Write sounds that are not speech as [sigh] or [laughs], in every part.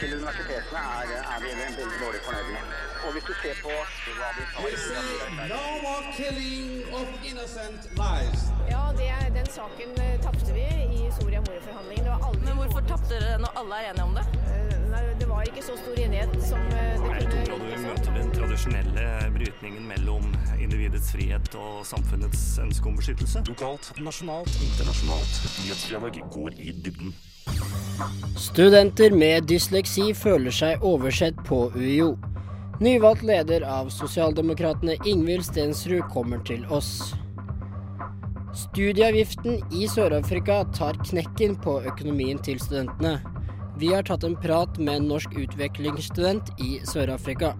til universitetene er, er vi veldig dårlig fornøyd med. Og hvis du ser på hva de tar no more killing of innocent lives. Ja, det, den saken eh, tapte vi i Soria Moria-forhandlingene. Det var aldri Men hvorfor tapte dere når alle er enige om det? Eh, Nei, det var ikke så stor enighet som eh, det Jeg kunne tror Vi møter den tradisjonelle brytningen mellom individets frihet og samfunnets ønske om beskyttelse. Lokalt, nasjonalt, internasjonalt. Nyhetsdialog går i dybden. Studenter med dysleksi føler seg oversett på UiO. Nyvalgt leder av Sosialdemokratene Ingvild Stensrud kommer til oss. Studieavgiften i Sør-Afrika tar knekken på økonomien til studentene. Vi har tatt en prat med en norsk utvekslingsstudent i Sør-Afrika.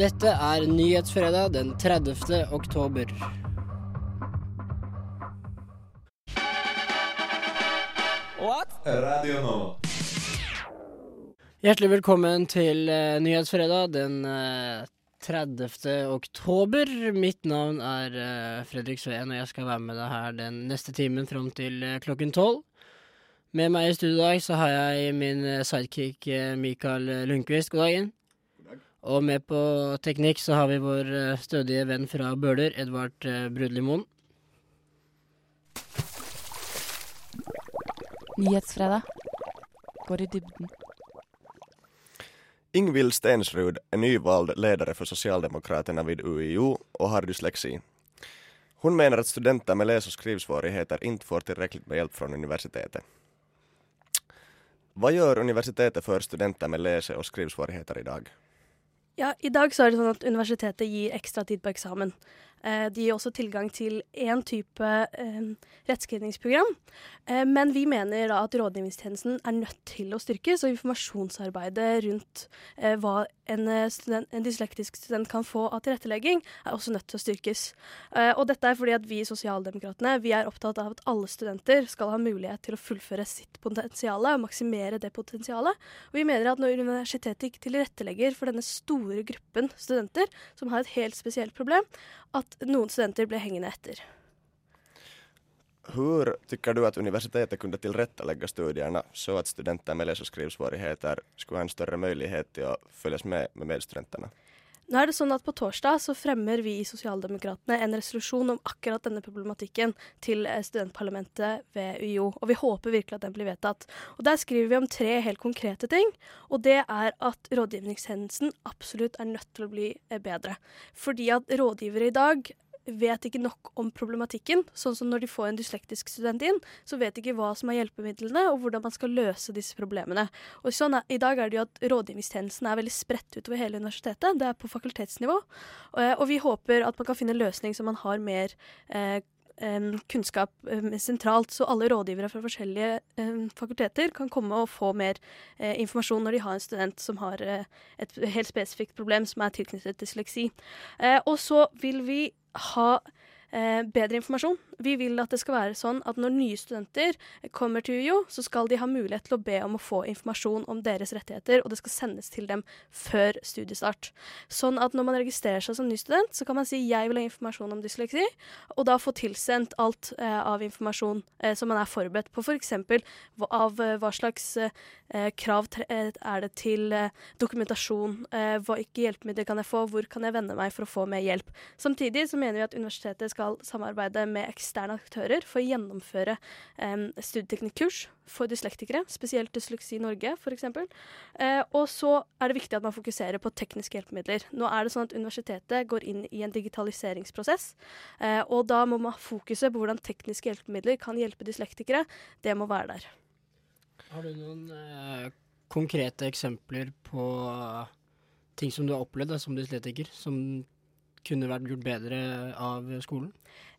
Dette er Nyhetsfredag den 30. oktober. Radio Nova. Hjertelig velkommen til uh, Nyhetsfredag den uh, 30. oktober. Mitt navn er uh, Fredrik Sveen, og jeg skal være med deg her den neste timen fram til eh, klokken tolv. Med meg i studio i dag så har jeg min eh, sidekick eh, Mikael Lundqvist. God dagen. Og med på teknikk så har vi vår eh, stødige venn fra Bøler, Edvard eh, Brudlimoen. Nyhetsfredag går i dybden. Ingvild Stensrud är nyvald ledare för Socialdemokraterna vid UiO och har dyslexi. Hon menar att studenter med läs och skrivsvårigheter inte får tillräckligt med hjälp från universitetet. Vad gör universitetet för studenter med läse- og skrivsvårigheter idag? Ja, I dag så er det sånn at universitetet gir ekstra tid på eksamen. Eh, de gir også tilgang til én type eh, rettskrivningsprogram. Eh, men vi mener da at rådgivningstjenesten er nødt til å styrkes, og informasjonsarbeidet rundt hva en, student, en dyslektisk student kan få av tilrettelegging, er også nødt til å styrkes. Og dette er fordi at vi Sosialdemokratene vi er opptatt av at alle studenter skal ha mulighet til å fullføre sitt potensial maksimere det potensialet. Og vi mener at når universitetet ikke tilrettelegger for denne store gruppen studenter som har et helt spesielt problem, at noen studenter ble hengende etter. Hur tycker du att universitetet kunde tillrättalägga studierna så att studenter med läs- och skrivsvårigheter skulle ha en större möjlighet till att följas med med medstudenterna? Nå er det sånn at På torsdag så fremmer vi i Sosialdemokratene en resolusjon om akkurat denne problematikken til eh, studentparlamentet ved UiO. Og vi håper virkelig at den blir vedtatt. Og Der skriver vi om tre helt konkrete ting. Og det er at rådgivningshendelsen absolutt er nødt til å bli eh, bedre. Fordi at rådgivere i dag vet ikke nok om problematikken. Sånn som når de får en dyslektisk student inn, så vet de ikke hva som er hjelpemidlene, og hvordan man skal løse disse problemene. Og sånn er, I dag er det jo at rådgivningstjenesten er veldig spredt utover hele universitetet. Det er på fakultetsnivå. Og, og vi håper at man kan finne en løsning så man har mer eh, kunnskap sentralt, så alle rådgivere fra forskjellige fakulteter kan komme og få mer eh, informasjon når de har en student som har eh, et helt spesifikt problem som er tilknyttet dysleksi. Eh, og så vil vi ha bedre informasjon. Vi vil at det skal være sånn at når nye studenter kommer til UiO, så skal de ha mulighet til å be om å få informasjon om deres rettigheter, og det skal sendes til dem før studiestart. Sånn at når man registrerer seg som ny student, så kan man si 'jeg vil ha informasjon om dysleksi', og da få tilsendt alt eh, av informasjon eh, som man er forberedt på, f.eks. For av eh, hva slags eh, krav eh, er det til dokumentasjon, hva ikke hjelpemidler kan jeg få, hvor kan jeg vende meg for å få mer hjelp. Samtidig så mener vi at universitetet skal samarbeide med eksterne aktører for å gjennomføre um, studieteknikkurs for dyslektikere, spesielt Dysleksi Norge f.eks. Eh, og så er det viktig at man fokuserer på tekniske hjelpemidler. Nå er det sånn at universitetet går inn i en digitaliseringsprosess, eh, og da må man ha fokuset på hvordan tekniske hjelpemidler kan hjelpe dyslektikere. Det må være der. Har du noen eh, konkrete eksempler på ting som du har opplevd da, som dyslektiker, som kunne vært gjort bedre av skolen?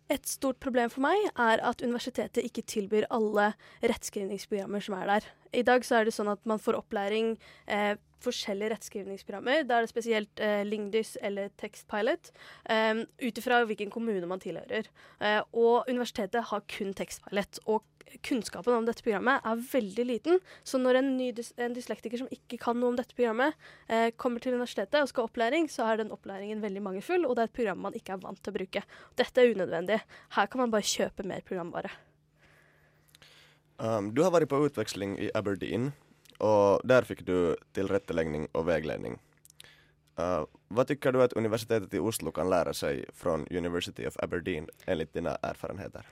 Et stort problem for meg er at universitetet ikke tilbyr alle rettskrivningsprogrammer som er der. I dag så er det sånn at man får opplæring eh, forskjellige rettskrivningsprogrammer. Da er det spesielt eh, Lingdys eller Textpilot, eh, ut ifra hvilken kommune man tilhører. Eh, og universitetet har kun Textpilot. Og kunnskapen om dette programmet er veldig liten. Så når en, ny en dyslektiker som ikke kan noe om dette programmet, eh, kommer til universitetet og skal ha opplæring, så er den opplæringen veldig mangelfull, og det er et program man ikke er vant til å bruke. Dette er unødvendig. Her kan man bare kjøpe mer programvare. Um, du har vært på utveksling i Aberdeen og der fikk du tilrettelegging og veiledning. Uh, hva tycker du at Universitetet i Oslo kan lære seg fra University of Aberdeen, enligt dine erfarenheter?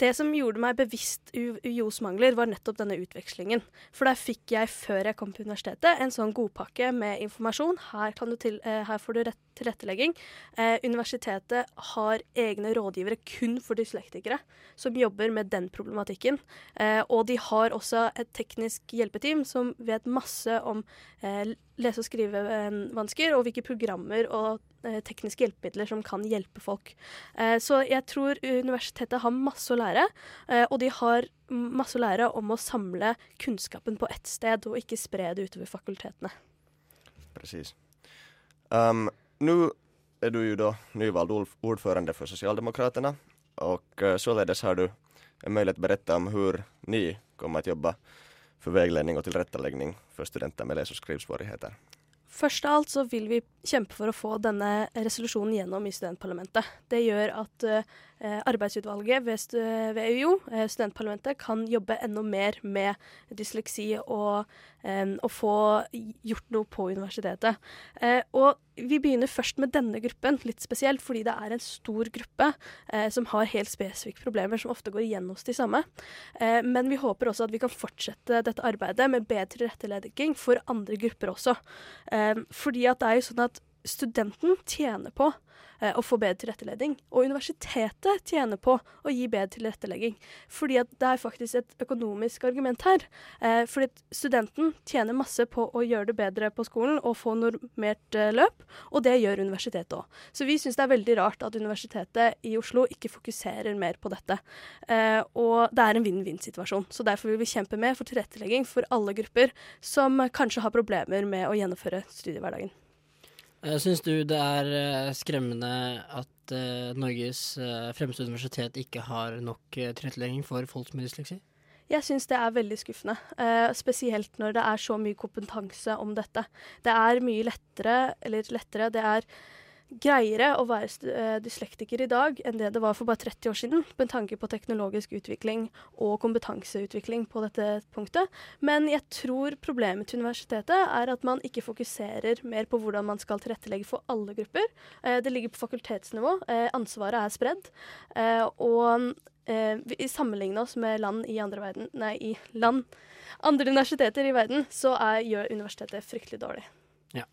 Det som gjorde meg bevisst UiOs mangler, var nettopp denne utvekslingen. For der fikk jeg, før jeg kom på universitetet, en sånn godpakke med informasjon. Her, til, eh, her får du rett tilrettelegging. Eh, universitetet har egne rådgivere kun for dyslektikere, som jobber med den problematikken. Eh, og de har også et teknisk hjelpeteam som vet masse om eh, lese- og skrivevansker, og hvilke programmer og eh, tekniske hjelpemidler som kan hjelpe folk. Eh, så jeg tror universitetet har masse å lære, eh, og de har masse å lære om å samle kunnskapen på ett sted, og ikke spre det utover fakultetene. Presis. Um, nu är du ju då nyvald ordförande för Socialdemokraterna och uh, således har du en möjlighet att berätta om hur ni kommer att jobba för vägledning och tillrättaläggning för studenter med läs- och skrivsvårigheter. Først av alt så vil vi kjempe for å få denne resolusjonen gjennom i studentparlamentet. Det gjør at uh, arbeidsutvalget ved, ved UiO, uh, studentparlamentet, kan jobbe enda mer med dysleksi og, og få gjort noe på universitetet. Og vi begynner først med denne gruppen, litt spesielt fordi det er en stor gruppe som har helt spesifikke problemer som ofte går igjen hos de samme. men vi håper også at vi kan fortsette dette arbeidet med bedre tilrettelegging for andre grupper også. fordi at det er jo sånn at studenten tjener på eh, å få bedre tilrettelegging, og universitetet tjener på å gi bedre tilrettelegging. Fordi at det er faktisk et økonomisk argument her. Eh, fordi studenten tjener masse på å gjøre det bedre på skolen og få normert eh, løp, og det gjør universitetet òg. Så vi syns det er veldig rart at Universitetet i Oslo ikke fokuserer mer på dette. Eh, og det er en vinn-vinn-situasjon. Så derfor vil vi kjempe med for tilrettelegging for alle grupper som kanskje har problemer med å gjennomføre studiehverdagen. Eh, syns du det er eh, skremmende at uh, Norges fremste universitet ikke har nok tilrettelegging for folk med dysleksi? Jeg syns det er veldig skuffende, spesielt når det er så mye kompetanse om dette. Det er mye lettere, eller lettere, det er greiere å være uh, dyslektiker i dag enn det det var for bare 30 år siden, med tanke på teknologisk utvikling og kompetanseutvikling på dette punktet. Men jeg tror problemet til universitetet er at man ikke fokuserer mer på hvordan man skal tilrettelegge for alle grupper. Uh, det ligger på fakultetsnivå. Uh, ansvaret er spredd. og vi sammenligner oss med land i andre verden Nei, i land Andre universiteter i verden, så er, gjør universitetet fryktelig dårlig. Ja.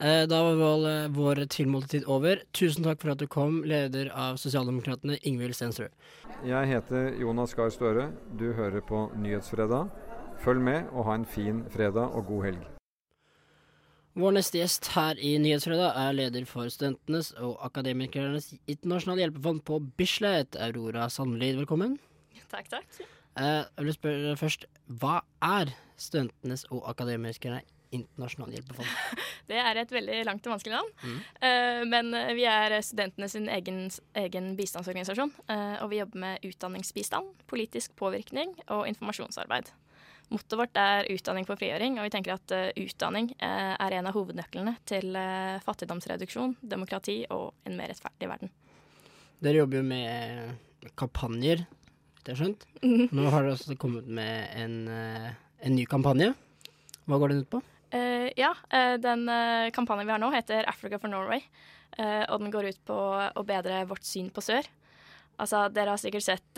Eh, da var vår, eh, vår tilmålte tid over. Tusen takk for at du kom, leder av Sosialdemokratene, Ingvild Stensrud. Jeg heter Jonas Gahr Støre. Du hører på Nyhetsfredag. Følg med og ha en fin fredag og god helg. Vår neste gjest her i Nyhetsfredag er leder for Studentenes og Akademikernes internasjonale hjelpefond på Bislett, Aurora Sandlid. Velkommen. Takk, takk. Eh, jeg vil spørre først, hva er Studentenes og Akademikernes internasjonale hjelpefond? [laughs] Det er et veldig langt og vanskelig navn. Mm. Uh, men eh, vi er studentene sin egen, egen bistandsorganisasjon. Uh, og vi jobber med utdanningsbistand, politisk påvirkning og informasjonsarbeid. Mottoet vårt er utdanning for frigjøring, og vi tenker at uh, utdanning er en av hovednøklene til fattigdomsreduksjon, demokrati og en mer rettferdig verden. Dere jobber jo med kampanjer, det har skjønt. Mm. Nå har dere også kommet med en, en ny kampanje. Hva går den ut på? Uh, ja, uh, den uh, kampanjen vi har nå, heter Africa for Norway. og den går ut på å bedre vårt syn på sør. Altså, dere har sikkert sett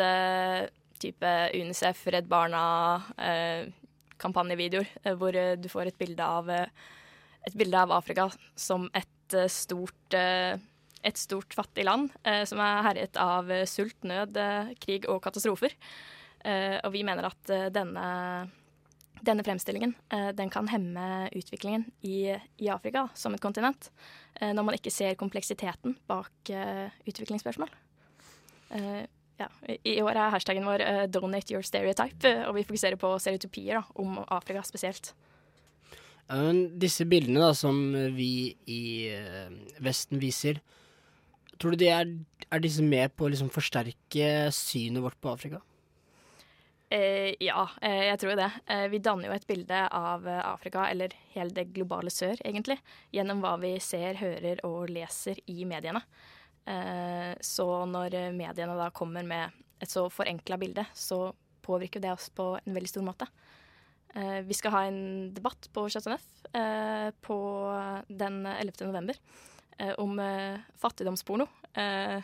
type Unicef, Redd Barna-kampanjevideoer hvor du får et bilde av et bilde av Afrika som et stort et stort fattig land som er herjet av sult, nød, krig og katastrofer. og vi mener at denne denne fremstillingen eh, den kan hemme utviklingen i, i, Afrika som et kontinent, eh, når man ikke ser kompleksiteten bak eh, utviklingsspørsmål. Ja, I år er hashtaggen vår 'donate your stereotype', og vi fokuserer på stereotypier da, om Afrika spesielt. disse bildene da, som vi i Vesten viser, tror du de er, er disse med på å liksom forsterke synet vårt på Afrika? Eh, ja, eh, jeg tror det. Eh, vi danner jo et bilde av eh, Afrika, eller hele det globale sør, egentlig, gjennom hva vi ser, hører og leser i mediene. Eh, så når mediene da kommer med et så forenkla bilde, så påvirker det oss på en veldig stor måte. Eh, vi skal ha en debatt på Chateau Neuf eh, på den 11. november eh, om eh, fattigdomsporno. Eh,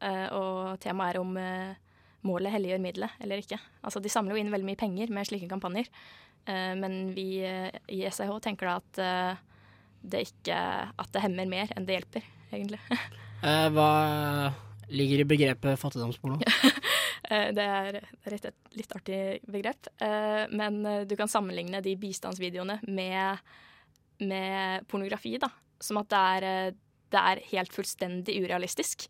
eh, og temaet er om eh, målet helliggjør middelet eller ikke. Altså, de samler jo inn veldig mye penger med slike kampanjer, eh, men vi eh, i SIH tenker da at eh, det ikke At det hemmer mer enn det hjelper, egentlig. [laughs] Hva ligger i begrepet fattigdomsporno? [laughs] Det er, et, litt artig begrep. Men du kan sammenligne de bistandsvideoene med, med pornografi, da. Som at det er, det er helt fullstendig urealistisk.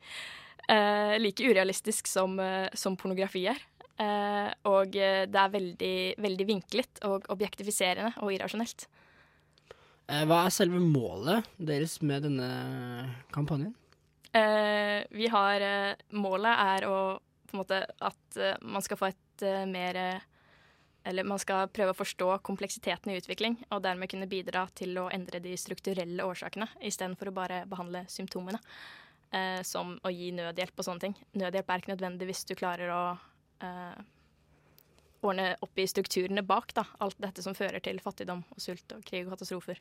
Eh, like urealistisk som, eh, som pornografi er. Eh, og eh, det er veldig, veldig vinklet og objektifiserende og irrasjonelt. Eh, hva er selve målet deres med denne kampanjen? Eh, vi har Målet er å på en måte at man skal få et mer Eller man skal prøve å forstå kompleksiteten i utvikling, og dermed kunne bidra til å endre de strukturelle årsakene, istedenfor å bare behandle symptomene. Eh, som å gi nødhjelp og sånne ting. Nødhjelp er ikke nødvendig hvis du klarer å eh, ordne opp i strukturene bak da, alt dette som fører til fattigdom og sult og krig og katastrofer.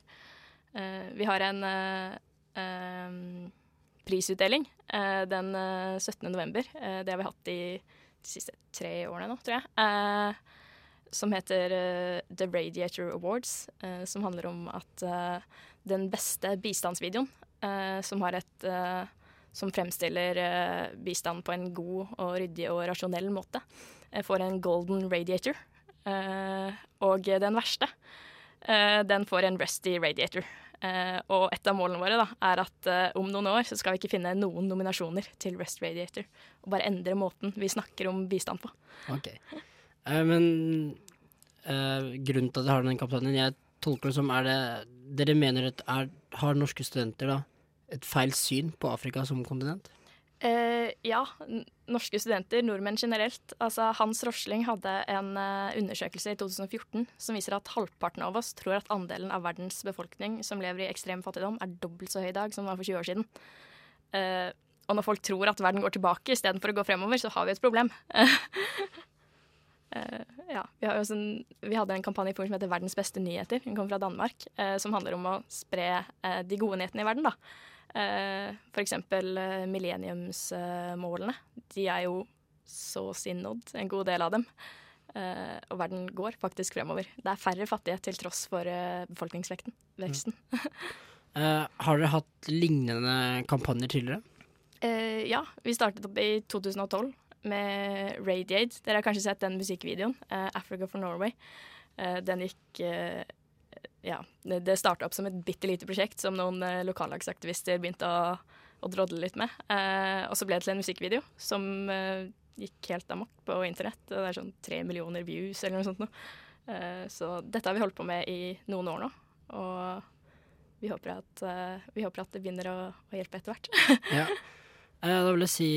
Eh, vi har en eh, eh, prisutdeling eh, den eh, 17. november. Det har vi hatt i de siste tre årene nå, tror jeg. Som heter The Radiator Awards, som handler om at den beste bistandsvideoen, som har et som fremstiller eh, bistand på en god og ryddig og rasjonell måte, eh, får en golden radiator. Eh, og den verste, den får en rusty radiator. Og et av målene våre da, er at om noen år så skal vi ikke finne noen nominasjoner til Rust Radiator. Og bare endre måten vi snakker om bistand på. Ok. Men grunnen til at dere har den kapteinen, jeg tolker det som er det Dere mener at er, har norske studenter da et feil syn på Afrika som kontinent? Eh, ja, norske studenter, nordmenn generelt. Altså, Hans Rosling hadde en eh, undersøkelse i 2014 som viser at halvparten av oss tror at andelen av verdens befolkning som lever i ekstrem fattigdom, er dobbelt så høy i dag som den var for 20 år siden. Eh, og når folk tror at verden går tilbake istedenfor å gå fremover, så har vi et problem. Uh, [laughs] ja, vi, en, vi hadde en kampanje som heter 'Verdens beste nyheter'. Den kom fra Danmark. Uh, som handler om å spre uh, de gode nyhetene i verden. da. Eh, eksempel eh, millenniumsmålene. De er jo så å si nådd, en god del av dem. Eh, og verden går faktisk fremover. Det er færre fattige til tross for befolkningsveksten. Mm. [laughs] Eh, har dere hatt lignende kampanjer tidligere? Eh, ja, vi startet opp i 2012 med Radiate. Dere har kanskje sett den musikkvideoen. 'Africa for Norway'. Eh, den gikk Ja, det, starta opp som et bitte lite prosjekt som noen eh, lokallagsaktivister begynte å, å drodle litt med. Eh, og så ble det til en musikkvideo som eh, gikk helt amok på internett. Det er sånn tre millioner views eller noe sånt noe. Eh, så dette har vi holdt på med i noen år nå. Og vi håper at, eh, vi håper at det begynner å, å hjelpe etter hvert. [laughs] Ja. Eh, da vil jeg si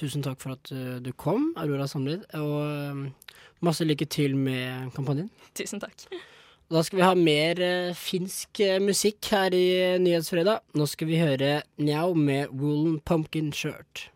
tusen takk for at du kom, Aurora Samlid, og masse lykke til med kampanjen. Tusen takk. Da skal vi ha mer eh, finsk eh, musikk her i eh, Nyhetsfredag. Nå skal vi høre Njau med Woolen Pumpkin Shirt.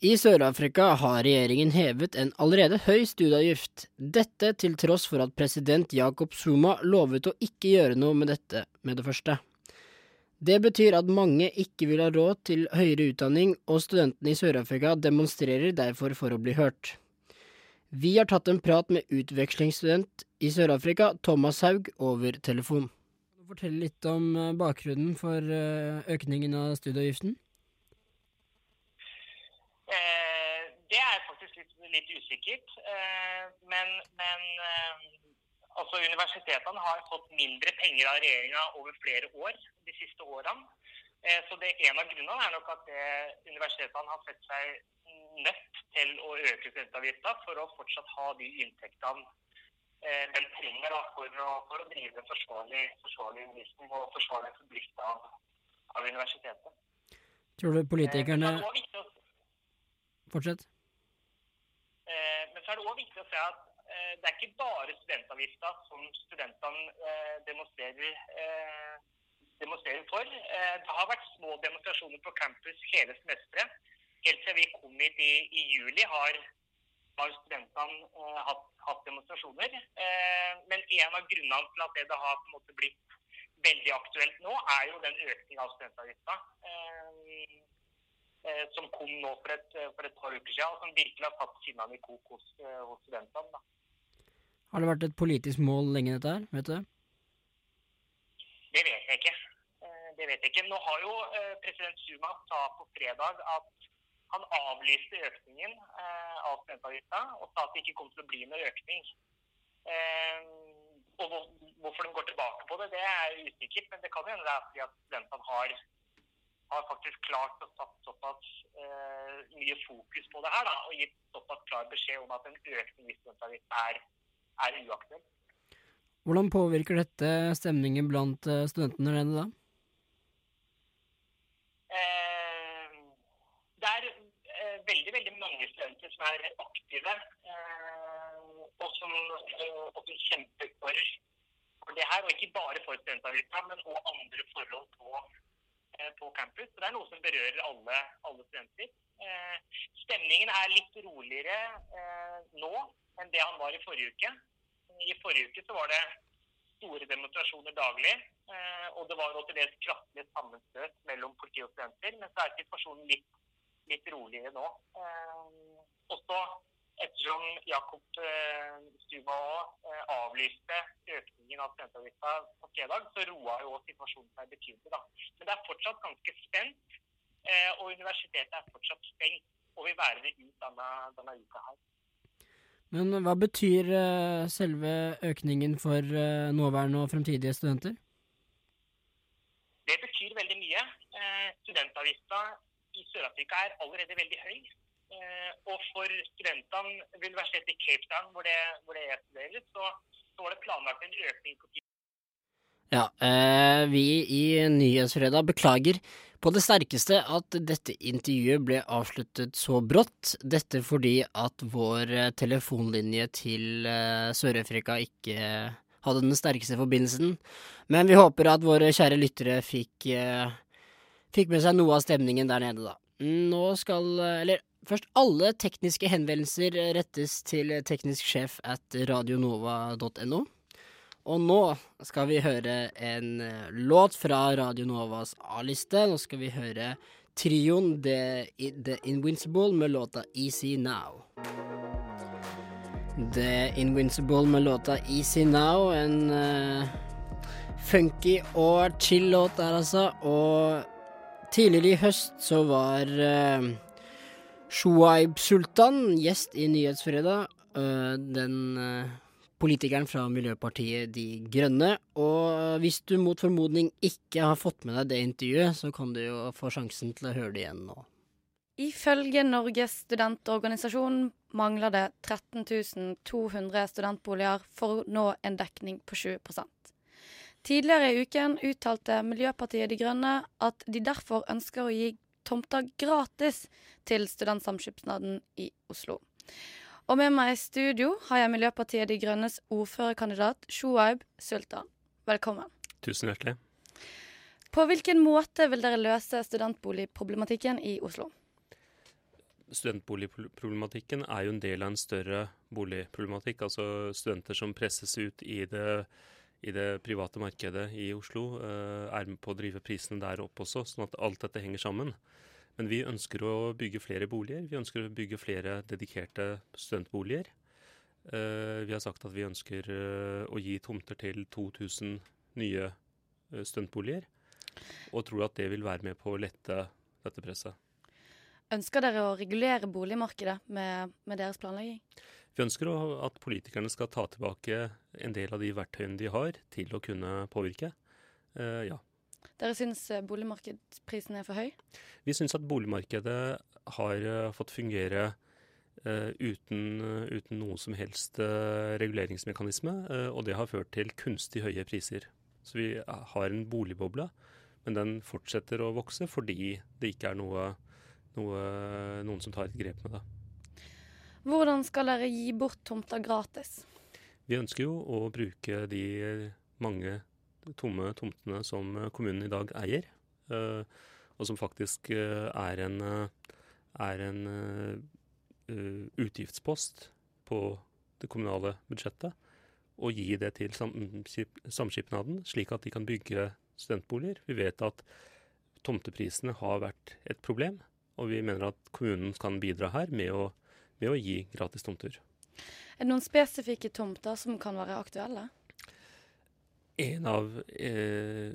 I Sør-Afrika har regjeringen hevet en allerede høy studieavgift. Dette til tross for at president Jacob Zuma lovet å ikke gjøre noe med dette med det første. Det betyr at mange ikke vil ha råd til høyere utdanning, og studentene i Sør-Afrika demonstrerer derfor for å bli hørt. Vi har tatt en prat med utvekslingsstudent i Sør-Afrika, Thomas Haug, over telefon. Kan du fortelle litt om eh, bakgrunnen for eh, økningen av studieavgiften? Eh, det er faktisk litt, litt usikkert. Eh, men men eh, altså universitetene har fått mindre penger av regjeringa over flere år de siste årene. Eh, så det En av grunnene er nok at det, universitetene har sett seg nødt til å øke studentavgifta for å fortsatt ha de inntektene eh, de trenger for, å, for å drive forsvarlig, forsvarlig undervisning og forsvarlig drift av, av universitetet. Tror du politikerne er Fortsett. Eh, Men så er det også viktig å se at det er ikke bare studentavgifta som studentene eh, demonstrerer eh, demonstrerer for. Eh, Det har vært små demonstrasjoner på campus hele semesteret. Helt siden vi kom hit i, i juli har, har studentene eh, hatt, hatt demonstrasjoner. Eh, Men en av grunnene til at det, det har blitt veldig aktuelt nå, er jo den økninga av studentavgifta. Eh, eh, som kom nå for et, for et par uker siden, og som virkelig har tatt sinnene i kok hos, eh, hos studentene. Da. Har det vært et politisk mål lenge, dette her? Vet du? Det vet jeg ikke. Eh, Det vet jeg ikke. Nå har jo eh, president Zuma sa på fredag at han avlyste økningen eh, av studentavgifta og sa at det ikke kom til å bli noen økning. Og hvorfor de går tilbake på det, det er usikkert, men det kan hende det er fordi at studentene har, har faktisk klart å satt såpass mye fokus på det her da, og gitt såpass klar beskjed om at en økning i studentavgift er, er uaktuelt. Hvordan påvirker dette stemningen blant eh, studentene der nede, da? Eh, det er eh, veldig, veldig mange studenter som er aktive, eh, og som, eh, og som kjemper for, for det her. Og ikke bare for studentavgifta, men også andre forhold på, eh, på campus. Så det er noe som berører alle, alle studenter. Eh, stemningen er litt roligere eh, nå enn det han var i forrige uke. I forrige uke så var det store demonstrasjoner daglig. eh, Og det var til dels kraftige sammenstøt mellom politi og studenter. Men så er situasjonen litt, litt roligere nå. Eh, Også ettersom Jakob eh, Stuma avlyste økningen av studentavgifta på fredag, så roa jo situasjonen seg betydelig. da. Men det er fortsatt ganske spent. Og universitetet er fortsatt stengt og vil være det ut denne, denne uka her. Men hva betyr uh, selve økningen for uh, nåværende og fremtidige studenter? Det betyr veldig mye. Uh, studentavgifta i Sør-Afrika er allerede veldig høy. Og for studentene ved universitetet i Cape Town, hvor det, hvor det er studerer, så, så var det planlagt en økning på 10 Ja, vi i Nyhetsfredag beklager på det sterkeste at dette intervjuet ble avsluttet så brått. Dette fordi at vår eh, telefonlinje til eh, Sør-Afrika ikke hadde den sterkeste forbindelsen. Men vi håper at våre kjære lyttere fikk, eh, fikk med seg noe av stemningen der nede, da. Nå skal Eller først, alle tekniske henvendelser rettes til teknisk sjef at radionova.no. Og nå skal vi høre en eh, låt fra Radio Novas A-liste. Nå skal vi høre trioen The, The Invincible med låta Easy Now. The Invincible med låta Easy Now. En uh, funky og chill låt der, altså. Og tidligere i høst så var uh, Shuaib Sultan gjest i Nyhetsfredag. Uh, den eh, politikeren fra Miljøpartiet De Grønne. Og hvis du mot formodning ikke har fått med deg det intervjuet, så kan du jo få sjansen til å høre det igjen nå. Ifølge Norges studentorganisasjon mangler det 13 200 studentboliger for å nå en dekning på 20% Tidligere i uken uttalte Miljøpartiet De Grønne at de derfor ønsker å gi tomter gratis til Studentsamskipnaden i Oslo. Og med meg i studio har jeg Miljøpartiet De Grønnes ordførerkandidat Shoaib Sultan. Velkommen. Tusen hjertelig. På hvilken måte vil dere løse studentboligproblematikken i Oslo? Studentboligproblematikken er jo en del av en større boligproblematikk. Altså studenter som presses ut i det, i det private markedet i Oslo, eh, er med på å drive prisene der opp også, sånn at alt dette henger sammen. Men vi ønsker å bygge flere boliger. Vi ønsker å bygge flere dedikerte studentboliger. Eh, vi har sagt at vi ønsker eh, å gi tomter til 2000 nye eh, studentboliger, og tror at det vil være med på å lette dette presset. Ønsker dere å regulere boligmarkedet med, med deres planlegging? Vi ønsker å, at politikerne skal ta tilbake en del av de verktøyene de har til å kunne påvirke. Uh, ja. Dere syns eh, boligmarkedsprisen er for høy? Vi syns at boligmarkedet har uh, fått fungere uh, uten, uh, uten noen som helst reguleringsmekanisme, og det har ført til kunstig høye priser. Så vi har en boligboble, men den fortsetter å vokse fordi det ikke er noe, noe, noen som tar et grep med det. Hvordan skal dere gi bort tomter gratis? Vi ønsker jo å bruke de mange tomme tomtene som kommunen i dag eier, uh, og som faktisk uh, er en, er en utgiftspost på det kommunale budsjettet, og gi det til samskipnaden, slik at de kan bygge studentboliger. Vi vet at tomteprisene har vært et problem, og vi mener at kommunen kan bidra her med å, med å gi gratis tomter. Er det noen spesifikke tomter som kan være aktuelle? En av, eh,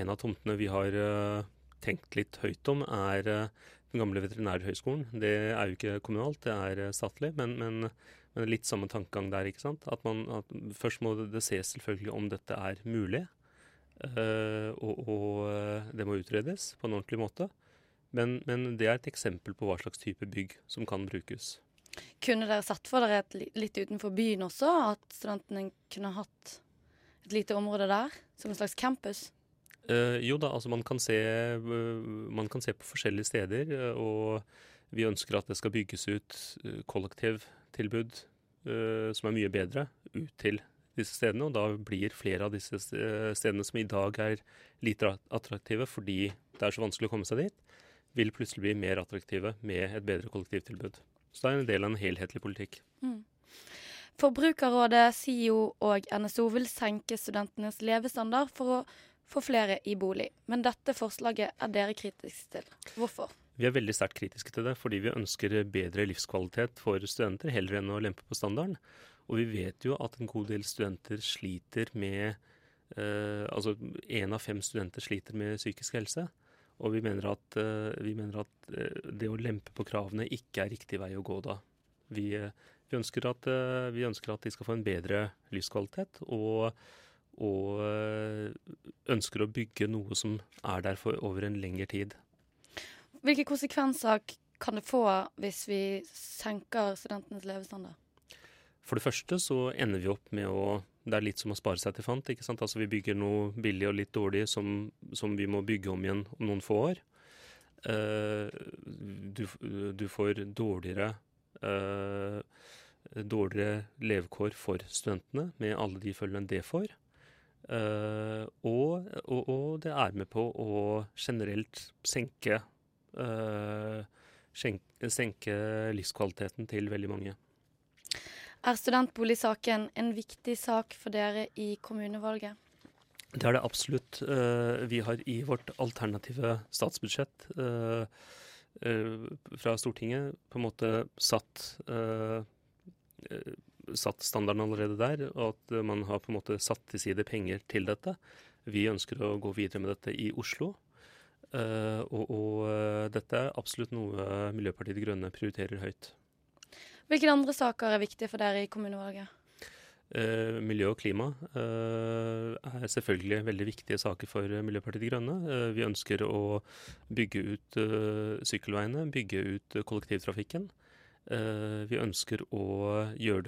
en av tomtene vi har eh, tenkt litt høyt om, er eh, den gamle veterinærhøgskolen. Det er jo ikke kommunalt, det er eh, statlig, men, men, men, litt samme tankegang der. ikke sant? At man, at først må det ses selvfølgelig om dette er mulig, eh, og, og, eh, det må utredes på en ordentlig måte. Men, men det er et eksempel på hva slags type bygg som kan brukes. Kunne dere sett for dere et litt utenfor byen også? At studentene kunne hatt et lite område der, som en slags campus? Uh, jo da, altså man kan, se, uh, man kan se på forskjellige steder. Uh, og vi ønsker at det skal bygges ut kollektivtilbud som er mye bedre, ut til disse stedene. Og da blir flere av disse stedene som i dag er lite attraktive fordi det er så vanskelig å komme seg dit, vil plutselig bli mer attraktive med et bedre kollektivtilbud. Så det er en del av en helhetlig politikk. Mm. Forbrukerrådet, SIO og NSO vil senke studentenes levestandard for å få flere i bolig. Men dette forslaget er dere kritiske til. Hvorfor? Vi er veldig sterkt kritiske til det, fordi vi ønsker bedre livskvalitet for studenter, heller enn å lempe på standarden. Og vi vet jo at en god del studenter sliter med eh, Altså én av fem studenter sliter med psykisk helse. Og vi mener at, eh, vi mener at eh, det å lempe på kravene ikke er riktig vei å gå da. Vi, eh, vi, ønsker at, vi, ønsker at, de skal få en bedre livskvalitet, og, og ønsker å bygge noe som er der for over en lengre tid. Hvilke konsekvenser kan det få hvis vi senker studentenes levestandard? For det første så ender vi opp med å det er litt som å spare seg til fant. ikke sant? Altså Vi bygger noe billig og litt dårlig som, som vi må bygge om igjen om noen få år. Uh, du, du, får dårligere dårligere levekår for studentene, med alle de følgene det får. Uh, og, og, og, det er med på å generelt senke, senke, senke livskvaliteten til veldig mange. Er studentboligsaken en viktig sak for dere i kommunevalget? Det er det absolutt. Uh, vi har i vårt alternative statsbudsjett uh, eh, fra Stortinget på en måte satt, satt standarden allerede der, og at man har på en måte satt til side penger til dette. Vi ønsker å gå videre med dette i Oslo. Og, og dette er absolutt noe Miljøpartiet De Grønne prioriterer høyt. Hvilke andre saker er viktige for dere i kommunevalget? Uh, miljø og klima eh, er selvfølgelig veldig viktige saker for Miljøpartiet De Grønne. Eh, vi ønsker å bygge ut sykkelveiene, bygge ut kollektivtrafikken. vi ønsker å gjøre,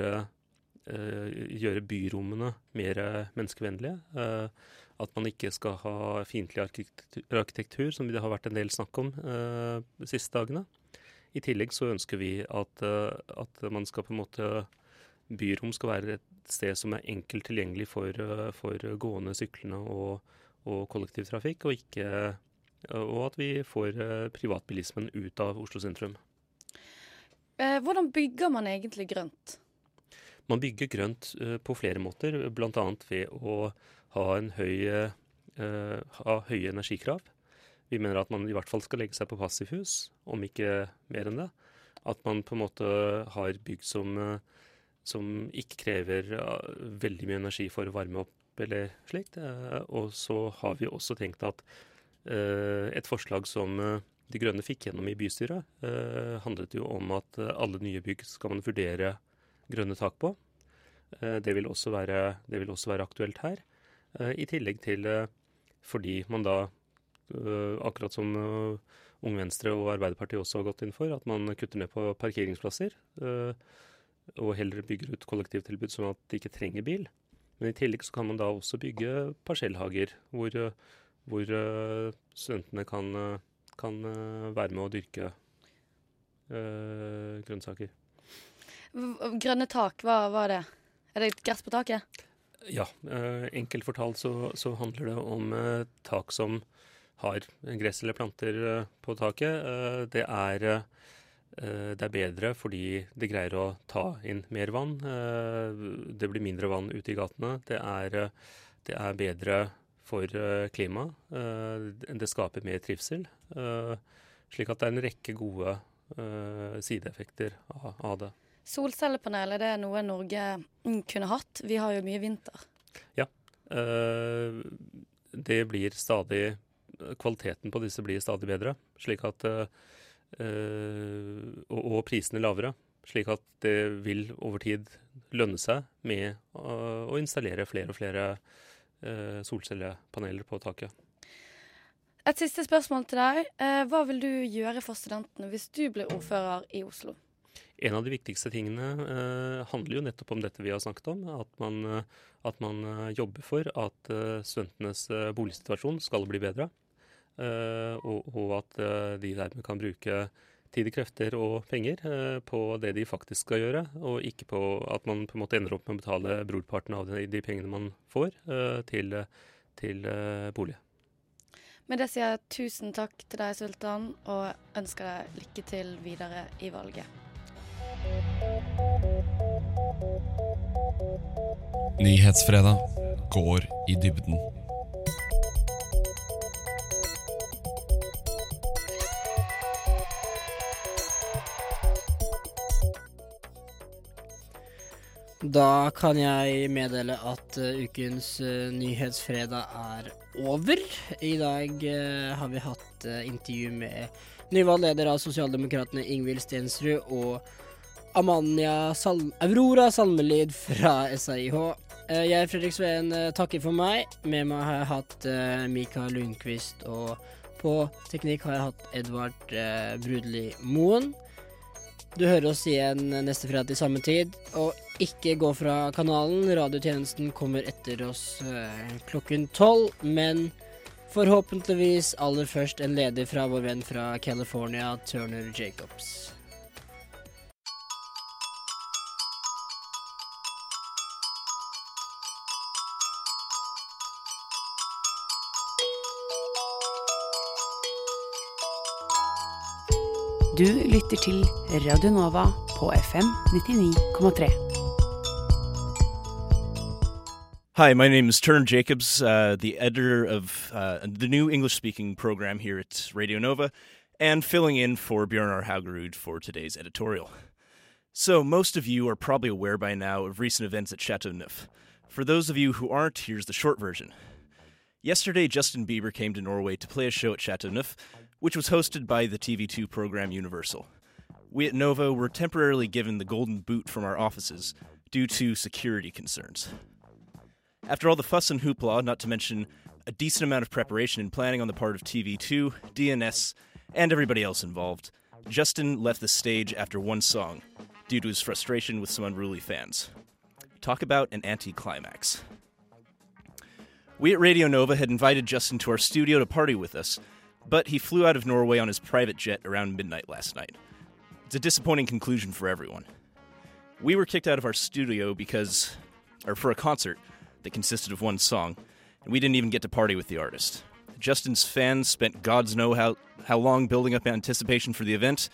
det, gjøre byrommene mer menneskevennlige. at man ikke skal ha fiendtlig arkitektur, som det har vært en del snakk om de siste dagene. I tillegg så ønsker vi at, eh, at man skal på en måte Byrom skal være et sted som er enkelt tilgjengelig for, eh, for gående, syklende og, og kollektivtrafikk, og, ikke, og at vi får eh, privatbilismen ut av Oslo sentrum. Hvordan bygger man egentlig grønt? Man bygger grønt på flere måter, bl.a. ved å ha, høy, ha høye energikrav. Vi mener at man i hvert fall skal legge seg på passivhus, om ikke mer enn det. At man på en måte har bygg som, som ikke krever veldig mye energi for å varme opp eller slikt. Eh, og så har vi også tenkt at eh, et forslag som eh, De Grønne fikk gjennom i bystyret, handlet jo om at alle nye bygg skal man vurdere grønne tak på. Det vil også være, vil også være aktuelt her. I tillegg til fordi man da Eh, akkurat som Ung Venstre og Arbeiderpartiet også har gått inn for, at man kutter ned på parkeringsplasser. Og heller bygger ut kollektivtilbud sånn at de ikke trenger bil. Men i tillegg så kan man da også bygge parsellhager, hvor, hvor studentene kan, kan, være med å dyrke grønnsaker. Grønne tak, hva var det? Er det gress på taket? Ja. Øh, enkelt fortalt så, så, handler det om øh, tak som har gress eller planter eh, på taket. Eh, det er, eh, det er bedre fordi det greier å ta inn mer vann. det blir mindre vann ute i gatene. Det er, det er bedre for klimaet. det skaper mer trivsel. slik at det er en rekke gode sideeffekter av, av det. Solcellepanel, er det noe Norge mm, kunne hatt? Vi har jo mye vinter. Ja. Det blir stadig Kvaliteten på disse blir stadig bedre, slik at og, og prisene lavere. Slik at det vil over tid lønne seg med å installere flere og flere solcellepaneler på taket. Et siste spørsmål til deg. Hva vil du gjøre for studentene hvis du blir ordfører i Oslo? En av de viktigste tingene eh, handler jo nettopp om dette vi har snakket om. At man, at man jobber for at eh, studentenes boligsituasjon skal bli bedre. Eh, og, og, at eh, de dermed kan bruke tid, krefter og penger eh, på det de faktisk skal gjøre, og ikke på at man på en måte ender opp med å betale brorparten av de, de pengene man får, til, til bolig. Med det sier jeg tusen takk til deg, Sultan, og ønsker deg lykke til videre i valget. Nyhetsfredag går i dybden. Da kan jeg meddele at uh, ukens uh, Nyhetsfredag er over. I dag uh, har vi hatt intervju med nyvalgt leder av Sosialdemokratene Ingvild Stensrud og Amania Sal Aurora Salmelid fra SAIH. jeg, Fredrik Sveen, takker for meg. Med meg har jeg hatt Mikael Lundqvist, og på teknikk har jeg hatt Edvard Brudli Moen. Du hører oss igjen neste fredag til samme tid. Og ikke gå fra kanalen. Radiotjenesten kommer etter oss øh, klokken tolv. Men forhåpentligvis aller først en leder fra vår venn fra California, Turner Jacobs. Du lytter til Radio Nova på FM 99,3. Hi, my name is Turn Jacobs, uh, the editor of uh, the new English speaking program here at Radio Nova, and filling in for Björnar Haugerud for today's editorial. So, most of you are probably aware by now of recent events at Chateau Neuf. For those of you who aren't, here's the short version. Yesterday, Justin Bieber came to Norway to play a show at Chateau Neuf, which was hosted by the TV2 program Universal. We at Nova were temporarily given the golden boot from our offices due to security concerns. After all the fuss and hoopla, not to mention a decent amount of preparation and planning on the part of TV2, DNS, and everybody else involved, Justin left the stage after one song due to his frustration with some unruly fans. Talk about an anticlimax. We at Radio Nova had invited Justin to our studio to party with us, but he flew out of Norway on his private jet around midnight last night. It's a disappointing conclusion for everyone. We were kicked out of our studio because, or for a concert that consisted of one song, and we didn't even get to party with the artist. Justin's fans spent gods know how, how long building up anticipation for the event,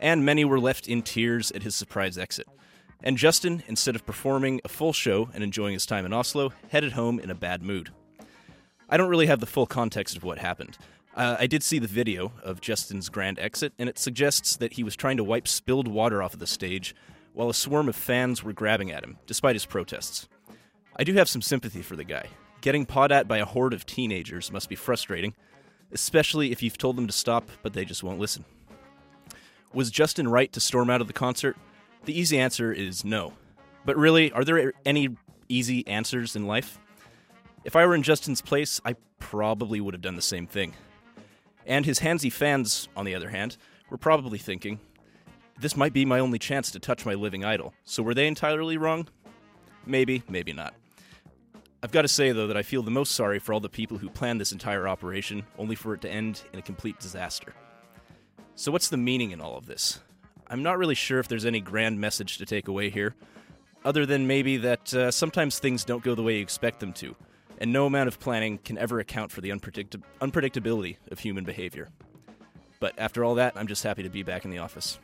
and many were left in tears at his surprise exit. And Justin, instead of performing a full show and enjoying his time in Oslo, headed home in a bad mood. I don't really have the full context of what happened, uh, I did see the video of Justin's grand exit, and it suggests that he was trying to wipe spilled water off of the stage while a swarm of fans were grabbing at him, despite his protests. I do have some sympathy for the guy. Getting pawed at by a horde of teenagers must be frustrating, especially if you've told them to stop, but they just won't listen. Was Justin right to storm out of the concert? The easy answer is no. But really, are there any easy answers in life? If I were in Justin's place, I probably would have done the same thing. And his handsy fans, on the other hand, were probably thinking, this might be my only chance to touch my living idol. So were they entirely wrong? Maybe, maybe not. I've got to say, though, that I feel the most sorry for all the people who planned this entire operation, only for it to end in a complete disaster. So, what's the meaning in all of this? I'm not really sure if there's any grand message to take away here. other than maybe that uh, sometimes things don't go the way you expect them to, and no amount of planning can ever account for the unpredictability of human behavior. But after all that, I'm just happy to be back in the office.